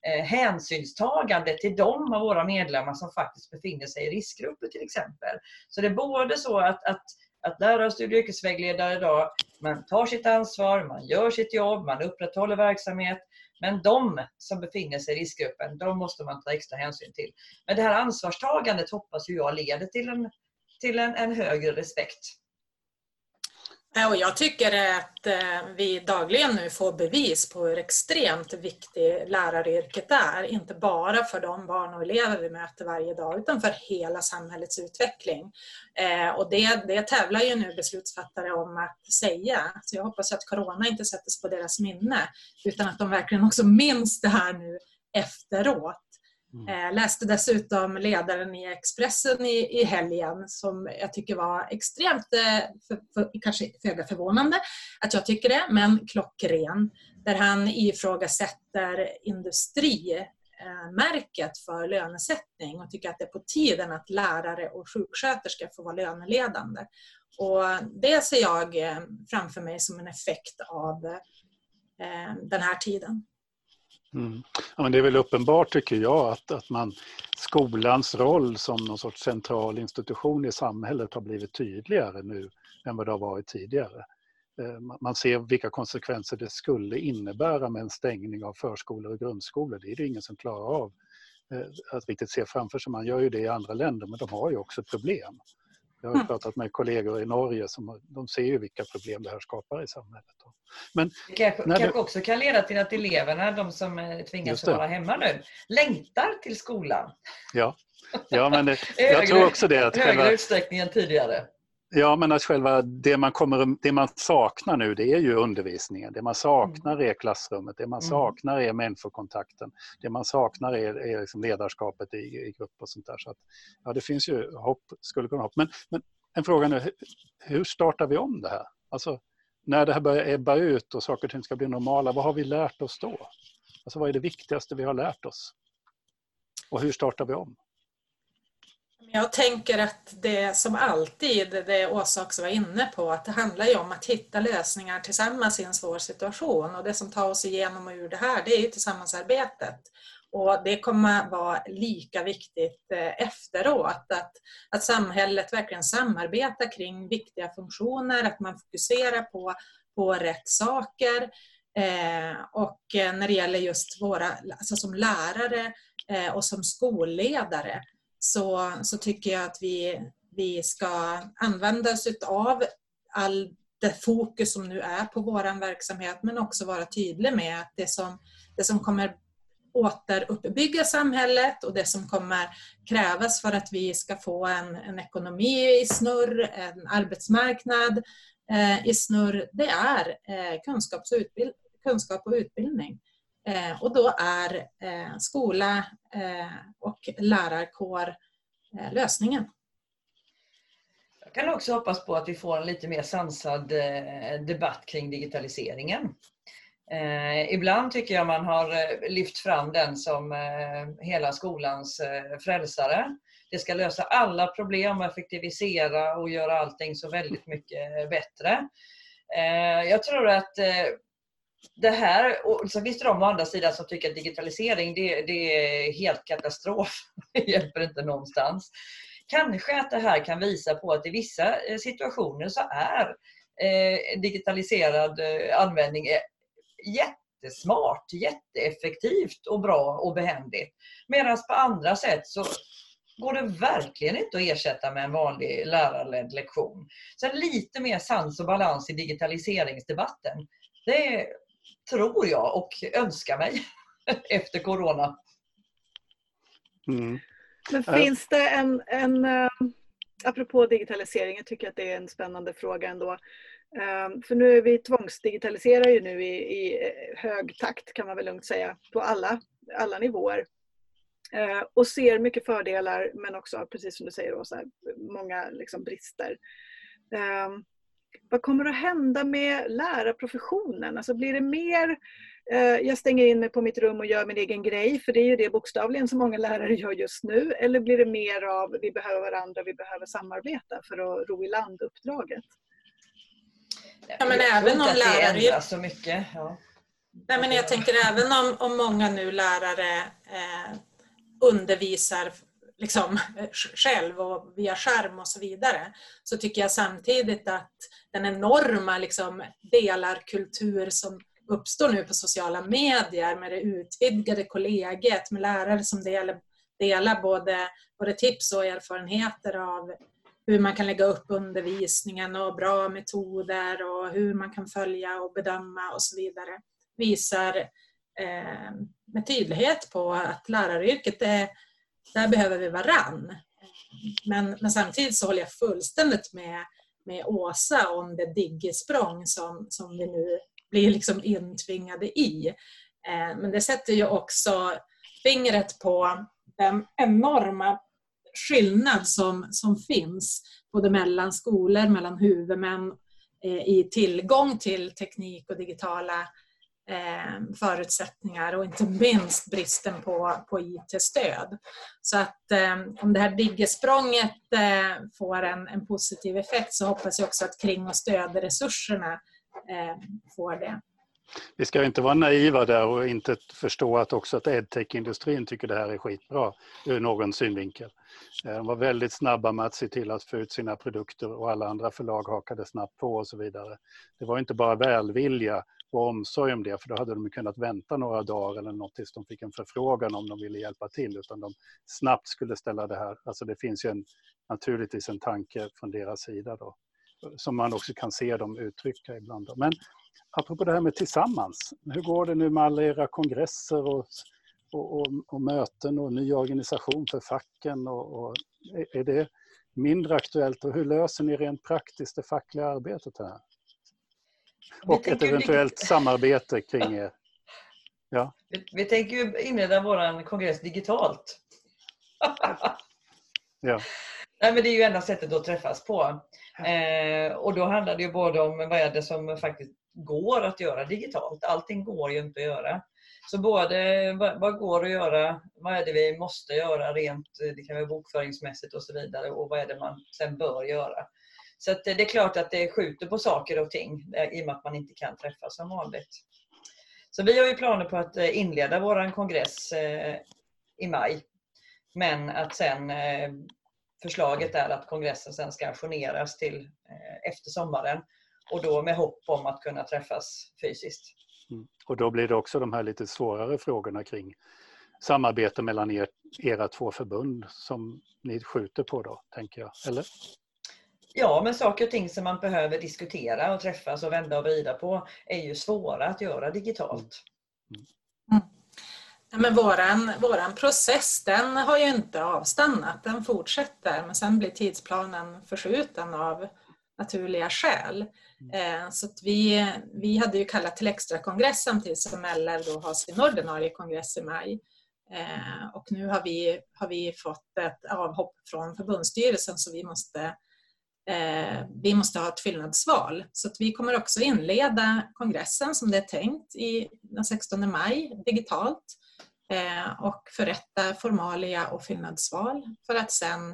eh, hänsynstagande till de av våra medlemmar som faktiskt befinner sig i riskgrupper till exempel. Så det är både så att, att att lärare, och studie och yrkesvägledare idag, man tar sitt ansvar, man gör sitt jobb, man upprätthåller verksamhet. Men de som befinner sig i riskgruppen, de måste man ta extra hänsyn till. Men det här ansvarstagandet hoppas jag leder till en, till en, en högre respekt Eh, och jag tycker att eh, vi dagligen nu får bevis på hur extremt viktigt läraryrket är. Inte bara för de barn och elever vi möter varje dag utan för hela samhällets utveckling. Eh, och det, det tävlar ju nu beslutsfattare om att säga. Så jag hoppas att Corona inte sätter sig på deras minne utan att de verkligen också minns det här nu efteråt. Mm. Eh, läste dessutom ledaren i Expressen i, i helgen som jag tycker var extremt, eh, för, för, kanske föga förvånande att jag tycker det, men klockren. Där han ifrågasätter industrimärket för lönesättning och tycker att det är på tiden att lärare och sjuksköterskor får vara löneledande. Och det ser jag eh, framför mig som en effekt av eh, den här tiden. Mm. Ja, men det är väl uppenbart tycker jag att, att man, skolans roll som någon sorts central institution i samhället har blivit tydligare nu än vad det har varit tidigare. Eh, man ser vilka konsekvenser det skulle innebära med en stängning av förskolor och grundskolor. Det är det ingen som klarar av eh, att riktigt se framför sig. Man gör ju det i andra länder men de har ju också problem. Jag har pratat med kollegor i Norge som de ser ju vilka problem det här skapar i samhället. Men det kanske, kanske du... också kan leda till att eleverna, de som eh, tvingas vara hemma nu, längtar till skolan. Ja, ja men det, [LAUGHS] jag tror också det. Att högre själva... utsträckning än tidigare. Ja, men att själva det man, kommer, det man saknar nu det är ju undervisningen. Det man saknar mm. är klassrummet, det man mm. saknar är människokontakten. Det man saknar är, är liksom ledarskapet i, i grupp och sånt där. Så att, ja, det finns ju hopp, skulle kunna hopp. Men, men en fråga nu, hur startar vi om det här? Alltså, när det här börjar ebba ut och saker och ting ska bli normala, vad har vi lärt oss då? Alltså, vad är det viktigaste vi har lärt oss? Och hur startar vi om? Jag tänker att det som alltid, det Åsa också var inne på, att det handlar ju om att hitta lösningar tillsammans i en svår situation. Och det som tar oss igenom och ur det här, det är ju tillsammansarbetet. Och det kommer vara lika viktigt eh, efteråt, att, att samhället verkligen samarbetar kring viktiga funktioner, att man fokuserar på, på rätt saker. Eh, och eh, när det gäller just våra, alltså som lärare eh, och som skolledare, så, så tycker jag att vi, vi ska använda oss av all det fokus som nu är på vår verksamhet men också vara tydlig med att det som, det som kommer återuppbygga samhället och det som kommer krävas för att vi ska få en, en ekonomi i snurr, en arbetsmarknad eh, i snurr, det är eh, kunskaps och utbild, kunskap och utbildning. Eh, och då är eh, skola eh, och lärarkår eh, lösningen. Jag kan också hoppas på att vi får en lite mer sansad eh, debatt kring digitaliseringen. Eh, ibland tycker jag man har eh, lyft fram den som eh, hela skolans eh, frälsare. Det ska lösa alla problem, effektivisera och göra allting så väldigt mycket eh, bättre. Eh, jag tror att eh, det här, och så finns det de å andra sidan som tycker att digitalisering det, det är helt katastrof. [LAUGHS] Det hjälper inte någonstans. Kanske att det här kan visa på att i vissa eh, situationer så är eh, digitaliserad eh, användning jättesmart, jätteeffektivt och bra och behändigt. Medan på andra sätt så går det verkligen inte att ersätta med en vanlig lärarledd lektion. Så lite mer sans och balans i digitaliseringsdebatten. Det tror jag och önskar mig [LAUGHS] efter Corona. Mm. Men finns det en, en, eh, apropå digitalisering, jag tycker att det är en spännande fråga ändå. Ehm, för nu är vi tvångsdigitaliserar ju nu i, i eh, hög takt kan man väl lugnt säga på alla, alla nivåer. Och ser mycket fördelar men också, precis som du säger Åsa, många liksom brister. Vad kommer att hända med lärarprofessionen? Alltså blir det mer eh, jag stänger in mig på mitt rum och gör min egen grej, för det är ju det bokstavligen som många lärare gör just nu. Eller blir det mer av vi behöver varandra, vi behöver samarbeta för att ro i land uppdraget? Ja, men jag även om lärare... så mycket. Ja. Nej, men jag tänker även om, om många nu lärare eh, undervisar liksom, själv och via skärm och så vidare, så tycker jag samtidigt att den enorma liksom, delarkultur som uppstår nu på sociala medier med det utvidgade kollegiet med lärare som delar, delar både, både tips och erfarenheter av hur man kan lägga upp undervisningen och bra metoder och hur man kan följa och bedöma och så vidare visar eh, med tydlighet på att läraryrket är, där behöver vi varann. Men, men samtidigt så håller jag fullständigt med, med Åsa om det diggesprång som, som vi nu blir liksom intvingade i. Eh, men det sätter ju också fingret på den enorma skillnad som, som finns både mellan skolor, mellan huvudmän eh, i tillgång till teknik och digitala Eh, förutsättningar och inte minst bristen på, på IT-stöd. Så att eh, om det här diggesprånget eh, får en, en positiv effekt så hoppas jag också att kring och stödresurserna eh, får det. Vi ska inte vara naiva där och inte förstå att också att edtech-industrin tycker det här är skitbra ur någon synvinkel. Eh, de var väldigt snabba med att se till att få ut sina produkter och alla andra förlag hakade snabbt på och så vidare. Det var inte bara välvilja och omsorg om det, för då hade de kunnat vänta några dagar eller något tills de fick en förfrågan om de ville hjälpa till, utan de snabbt skulle ställa det här. Alltså det finns ju en, naturligtvis en tanke från deras sida då, som man också kan se dem uttrycka ibland. Då. Men apropå det här med tillsammans, hur går det nu med alla era kongresser och, och, och, och möten och ny organisation för facken? Och, och, är det mindre aktuellt och hur löser ni rent praktiskt det fackliga arbetet här? Och ett eventuellt samarbete kring er. Ja. Vi, vi tänker inleda vår kongress digitalt. ja. Nej, men det är ju enda sättet att träffas på. Eh, och då handlar det ju både om vad är det som faktiskt går att göra digitalt. Allting går ju inte att göra. Så både vad, vad går att göra, vad är det vi måste göra rent det kan vara bokföringsmässigt och så vidare och vad är det man sen bör göra. Så eh, det är klart att det skjuter på saker och ting eh, i och med att man inte kan träffas som vanligt. Så vi har ju planer på att eh, inleda vår kongress i maj. Men att sen förslaget är att kongressen sen ska ajourneras till efter sommaren och då med hopp om att kunna träffas fysiskt. Mm. Och då blir det också de här lite svårare frågorna kring samarbete mellan er, era två förbund som ni skjuter på då, tänker jag, eller? Ja, men saker och ting som man behöver diskutera och träffas och vända och vrida på är ju svåra att göra digitalt. Mm. Ja, men våran, våran process den har ju inte avstannat, den fortsätter men sen blir tidsplanen förskjuten av naturliga skäl. Mm. Eh, så vi, vi hade ju kallat till extra kongress samtidigt som LR då har sin ordinarie kongress i maj. Eh, och nu har vi, har vi fått ett avhopp från förbundsstyrelsen så vi måste vi måste ha ett fyllnadsval. Så vi kommer också inleda kongressen som det är tänkt i den 16 maj digitalt eh, och förrätta formalia och fyllnadsval för att sen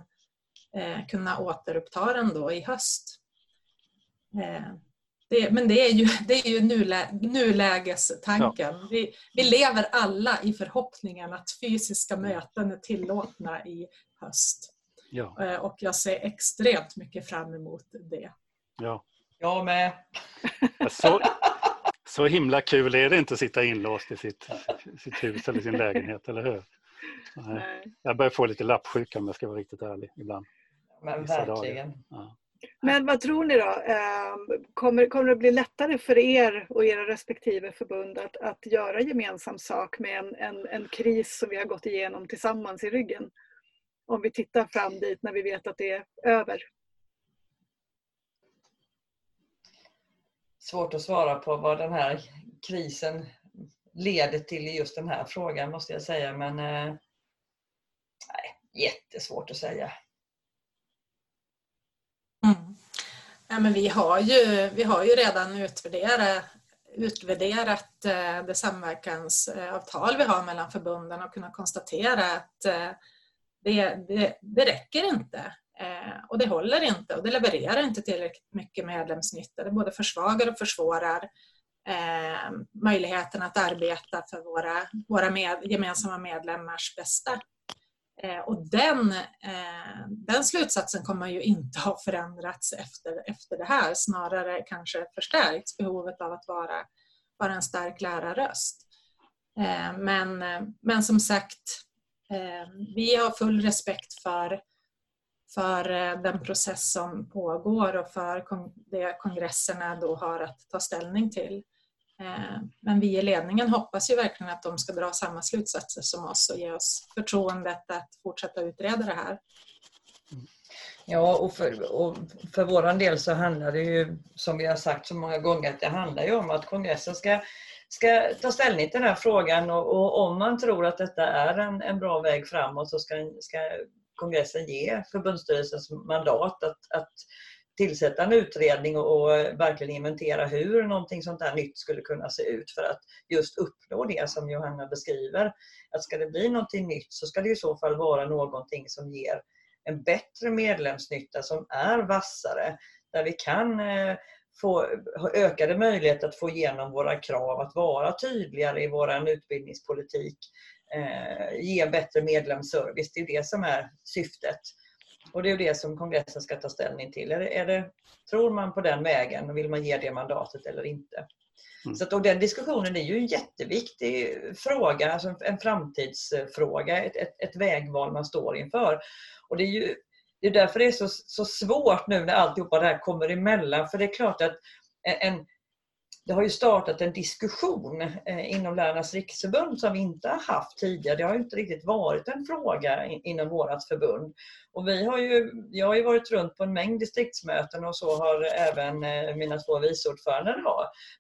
eh, kunna återuppta den då i höst. Eh, det, men det är ju, [LAUGHS] det är ju nulä, nulägestanken. Ja. Vi, vi lever alla i förhoppningen att fysiska möten är tillåtna i höst. Ja. Eh, och jag ser extremt mycket fram emot det. Ja. Jag med. Så, så himla kul är det inte att sitta inlåst i sitt, sitt hus eller sin lägenhet, eller hur? Nej. Jag börjar få lite lappsjuka om jag ska vara riktigt ärlig ibland. Men verkligen. Ja. Men vad tror ni då? Ehm, kommer, kommer det bli lättare för er och era respektive förbund att, att göra gemensam sak med en, en, en kris som vi har gått igenom tillsammans i ryggen? Om vi tittar fram dit när vi vet att det är över? Svårt att svara på vad den här krisen leder till i just den här frågan måste jag säga men eh, nej, jättesvårt att säga. Mm. Ja, men vi, har ju, vi har ju redan utvärderat, utvärderat eh, det samverkansavtal vi har mellan förbunden och kunnat konstatera att eh, det, det, det räcker inte. Eh, och det håller inte och det levererar inte tillräckligt mycket medlemsnytta. Det både försvagar och försvårar eh, möjligheten att arbeta för våra, våra med, gemensamma medlemmars bästa. Eh, och den, eh, den slutsatsen kommer ju inte ha förändrats efter, efter det här, snarare kanske förstärkts behovet av att vara, vara en stark lärarröst. Eh, men, eh, men som sagt, Ehm, vi har full respekt för, för eh, den process som pågår och för det kongresserna då har att ta ställning till. Eh, men vi i ledningen hoppas ju verkligen att de ska dra samma slutsatser som oss och ge oss förtroendet att fortsätta utreda det här. Ja, och för, och för vår del så handlar det ju, som vi har sagt så många gånger, att det handlar ju om att kongressen ska, ska ta ställning till den här frågan och, och om man tror att detta är en, en bra väg framåt så ska, ska kongressen ge förbundsstyrelsens mandat att, att tillsätta en utredning och, verkligen inventera hur någonting sånt här nytt skulle kunna se ut för att just uppnå det som Johanna beskriver. Att ska det bli någonting nytt så ska det i så fall vara någonting som ger en bättre medlemsnytta som är vassare, där vi kan eh, få ökade möjligheter att få igenom våra krav, att vara tydligare i vår utbildningspolitik, eh, ge bättre medlemsservice. Det är det som är syftet. Och det är det som kongressen ska ta ställning till. Är det, är det, tror man på den vägen och vill man ge det mandatet eller inte? Mm. Så att, och den diskussionen är ju en jätteviktig fråga, alltså en framtidsfråga, ett, ett, ett vägval man står inför. Och det är ju det är därför det är så, så svårt nu när alltihopa det här kommer emellan. För det är klart att en, det har ju startat en diskussion eh, inom Lärarnas riksförbund som vi inte har haft tidigare. Det har inte riktigt varit en fråga inom vårt förbund. Och vi har ju, jag har ju varit runt på en mängd distriktsmöten och så har även eh, mina två viceordförande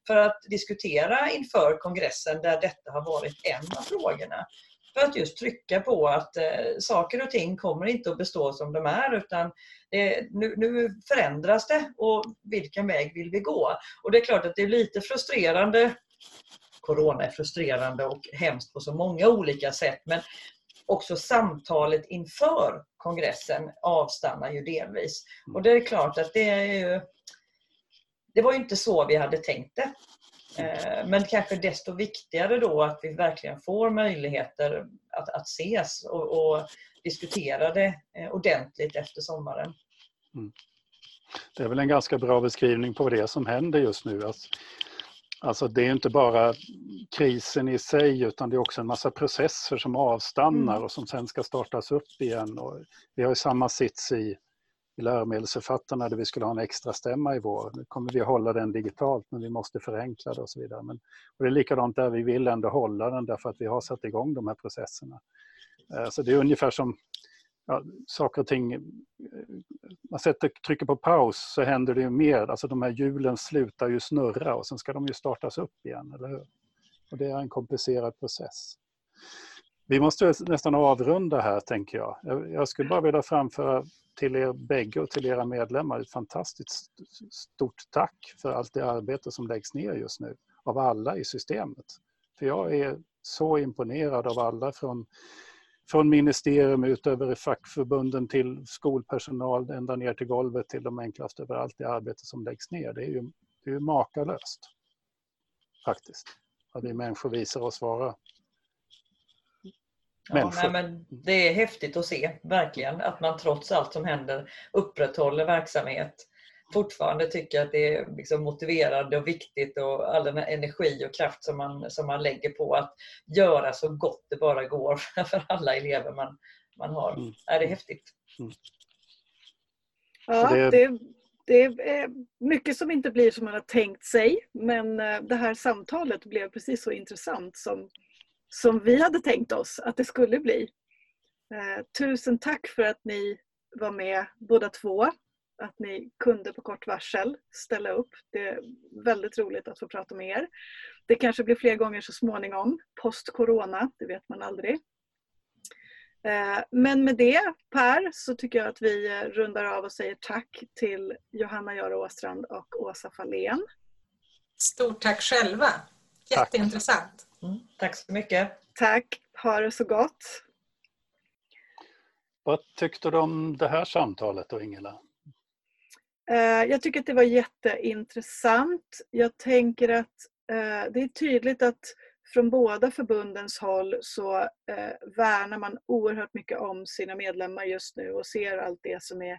för att diskutera inför kongressen där detta har varit en av frågorna. För att just trycka på att eh, saker och ting kommer inte att bestå som de är utan det, nu, nu, förändras det och vilken väg vill vi gå? Och det är klart att det är lite frustrerande. Corona är frustrerande och hemskt på så många olika sätt men också samtalet inför kongressen avstannar ju delvis. Och det är klart att det är ju, Det var ju inte så vi hade tänkt det. Eh, men kanske desto viktigare då att vi verkligen får möjligheter att, att ses och, och diskutera det eh, ordentligt efter sommaren. Mm. Det är väl en ganska bra beskrivning på det som händer just nu. Alltså, alltså det är inte bara krisen i sig utan det är också en massa processer som avstannar mm. och som sen ska startas upp igen. Och vi har ju samma sits i i läromedelsförfattarna där vi skulle ha en extra stämma i vår. Nu kommer vi att hålla den digitalt men vi måste förenkla det och så vidare. Men, och det är likadant där, vi vill ändå hålla den därför att vi har satt igång de här processerna. Eh, så det är ungefär som ja, saker och ting, eh, man sätter, trycker på paus så händer det ju mer, alltså de här hjulen slutar ju snurra och sen ska de ju startas upp igen, eller hur? Och det är en komplicerad process. Vi måste nästan avrunda här tänker jag. Jag skulle bara vilja framföra till er bägge och till era medlemmar ett fantastiskt stort tack för allt det arbete som läggs ner just nu av alla i systemet. För jag är så imponerad av alla från, från ministerium ut över fackförbunden till skolpersonal ända ner till golvet till de enklaste över allt det arbete som läggs ner. Det är ju, det är ju makalöst. Faktiskt. Vad vi människor visar oss vara. Ja, nej, men det är häftigt att se, verkligen, att man trots allt som händer upprätthåller verksamhet. Fortfarande tycker att det är liksom motiverande och viktigt och all den energi och kraft som man, som man lägger på att göra så gott det bara går [LAUGHS] för alla elever man, man har. Mm. Är det häftigt? Mm. Ja, det, det är mycket som inte blir som man har tänkt sig men eh, det här samtalet blev precis så intressant som som vi hade tänkt oss att det skulle bli. Eh, tusen tack för att ni var med båda två. Att ni kunde på kort varsel ställa upp. Det är väldigt roligt att få prata med er. Det kanske blir fler gånger så småningom, post-corona, det vet man aldrig. Eh, men med det Per så tycker jag att vi rundar av och säger tack till Johanna Jara Åstrand och Åsa Fahlén. Stort tack själva! Jätteintressant! Mm, tack så mycket. Tack. Ha det så gott. Vad tyckte du om det här samtalet då, Ingela? Eh, jag tycker att det var jätteintressant. Jag tänker att eh, det är tydligt att från båda förbundens håll så eh, värnar man oerhört mycket om sina medlemmar just nu och ser allt det som är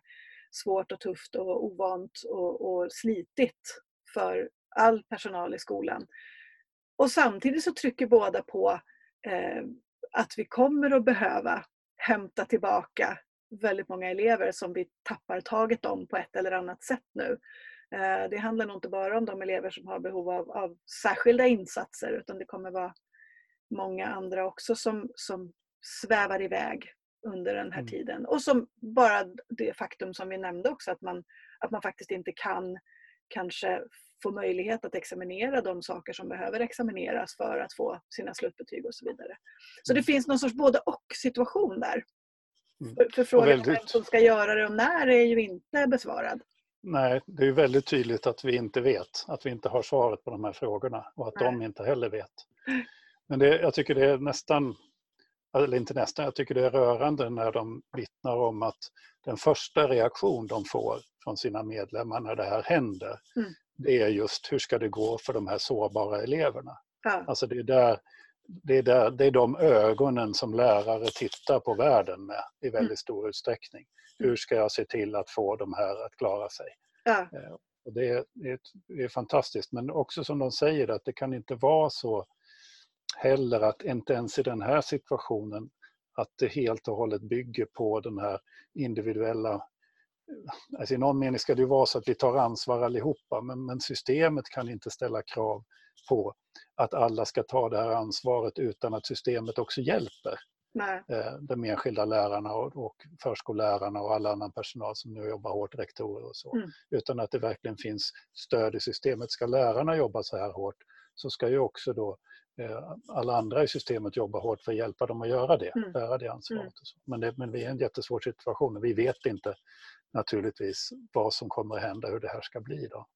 svårt och tufft och ovant och, och slitigt för all personal i skolan. Och samtidigt så trycker båda på eh, att vi kommer att behöva hämta tillbaka väldigt många elever som vi tappar taget om på ett eller annat sätt nu. Eh, det handlar nog inte bara om de elever som har behov av, av särskilda insatser utan det kommer vara många andra också som, som svävar iväg under den här mm. tiden. Och som bara det faktum som vi nämnde också att man, att man faktiskt inte kan kanske få möjlighet att examinera de saker som behöver examineras för att få sina slutbetyg och så vidare. Så det mm. finns någon sorts både och situation där. Mm. För, för frågan väldigt... vem som ska göra det och när är ju inte besvarad. Nej, det är väldigt tydligt att vi inte vet, att vi inte har svaret på de här frågorna och att Nej. de inte heller vet. Men det, jag tycker det är nästan, eller inte nästan, jag tycker det är rörande när de vittnar om att den första reaktion de får från sina medlemmar när det här händer, mm. Det är just hur ska det gå för de här sårbara eleverna? Ja. Alltså det är, där, det, är där, det är de ögonen som lärare tittar på världen med i väldigt mm. stor utsträckning. Hur ska jag se till att få de här att klara sig? Ja. Eh, och det, är, det är fantastiskt, men också som de säger att det kan inte vara så heller att inte ens i den här situationen att det helt och hållet bygger på den här individuella Alltså I någon mening ska det ju vara så att vi tar ansvar allihopa men, men systemet kan inte ställa krav på att alla ska ta det här ansvaret utan att systemet också hjälper Nej. Eh, de enskilda lärarna och, förskollärarna och all annan personal som nu jobbar hårt, rektorer och så. Mm. Utan att det verkligen finns stöd i systemet. Ska lärarna jobba så här hårt så ska ju också då alla andra i systemet jobba hårt för att hjälpa dem att göra det, mm. bära det ansvaret. Mm. Men, det, men vi är i en jättesvår situation och vi vet inte naturligtvis vad som kommer att hända, hur det här ska bli. Då.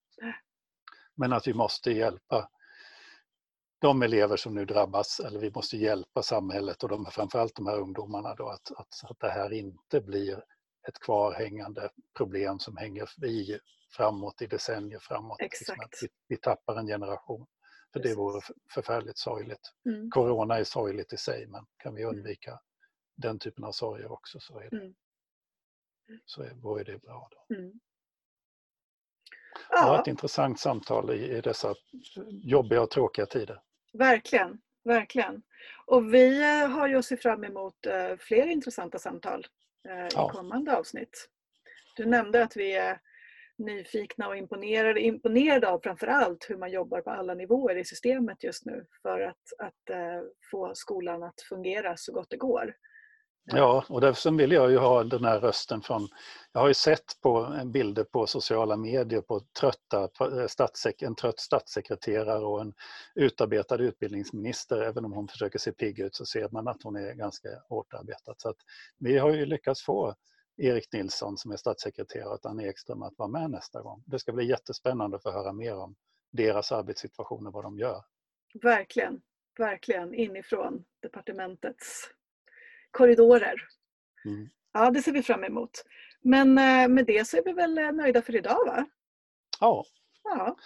Men att vi måste hjälpa de elever som nu drabbas, eller vi måste hjälpa samhället och de, framförallt de här ungdomarna då, att, att, att det här inte blir ett kvarhängande problem som hänger i framåt i decennier framåt. Liksom att vi, vi tappar en generation. För Precis. det vore förfärligt sorgligt. Mm. Corona är sorgligt i sig men kan vi mm. undvika mm. den typen av sorger också så är det, mm. så är, vore det bra. Då. Mm. Ja. Var ett intressant samtal i, i dessa jobbiga och tråkiga tider. Verkligen, verkligen. Och vi eh, har ju att se fram emot eh, fler intressanta samtal eh, i ja. kommande avsnitt. Du nämnde att vi är nyfikna och imponerade, imponerade av framförallt hur man jobbar på alla nivåer i systemet just nu för att, att eh, få skolan att fungera så gott det går. Ja, och därför vill jag ju ha den här rösten från... Jag har ju sett på eh, bilder på sociala medier på trötta, eh, statssek, en trött statssekreterare och en utarbetad utbildningsminister. Även om hon försöker se pigg ut så ser man att hon är ganska hårt arbetad. Så att vi har ju lyckats få Erik Nilsson som är statssekreterare och Anna Ekström att vara med nästa gång. Det ska bli jättespännande att få höra mer om deras arbetssituation och vad de gör. Verkligen, verkligen inifrån departementets korridorer. Mm. Ja, det ser vi fram emot. Men eh, med det så är vi väl eh, nöjda för idag va? Ja. ja.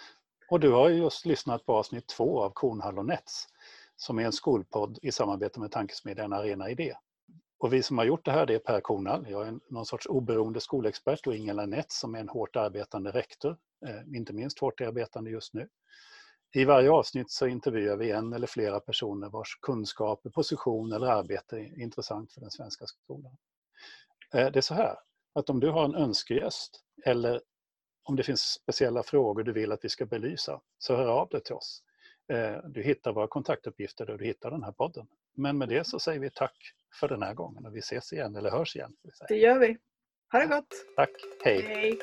Och du har just lyssnat på avsnitt två av Kornhall och Nets som är en skolpodd i samarbete med tankesmedjan Arena Idé. Och vi som har gjort det här det är Per Kornhall, jag är någon sorts oberoende skolexpert och Ingela Nets som är en hårt arbetande rektor, eh, inte minst hårt arbetande just nu. I varje avsnitt så intervjuar vi en eller flera personer vars kunskaper, position eller arbete är intressant för den svenska skolan. Eh, det är så här att om du har en önskegäst eller om det finns speciella frågor du vill att vi ska belysa så hör av dig till oss. Eh, du hittar våra kontaktuppgifter där du hittar den här podden. Men med det så säger vi tack för den här gången och vi ses igen eller hörs igen. Det gör vi. Ha det gott! Tack, hej! hej.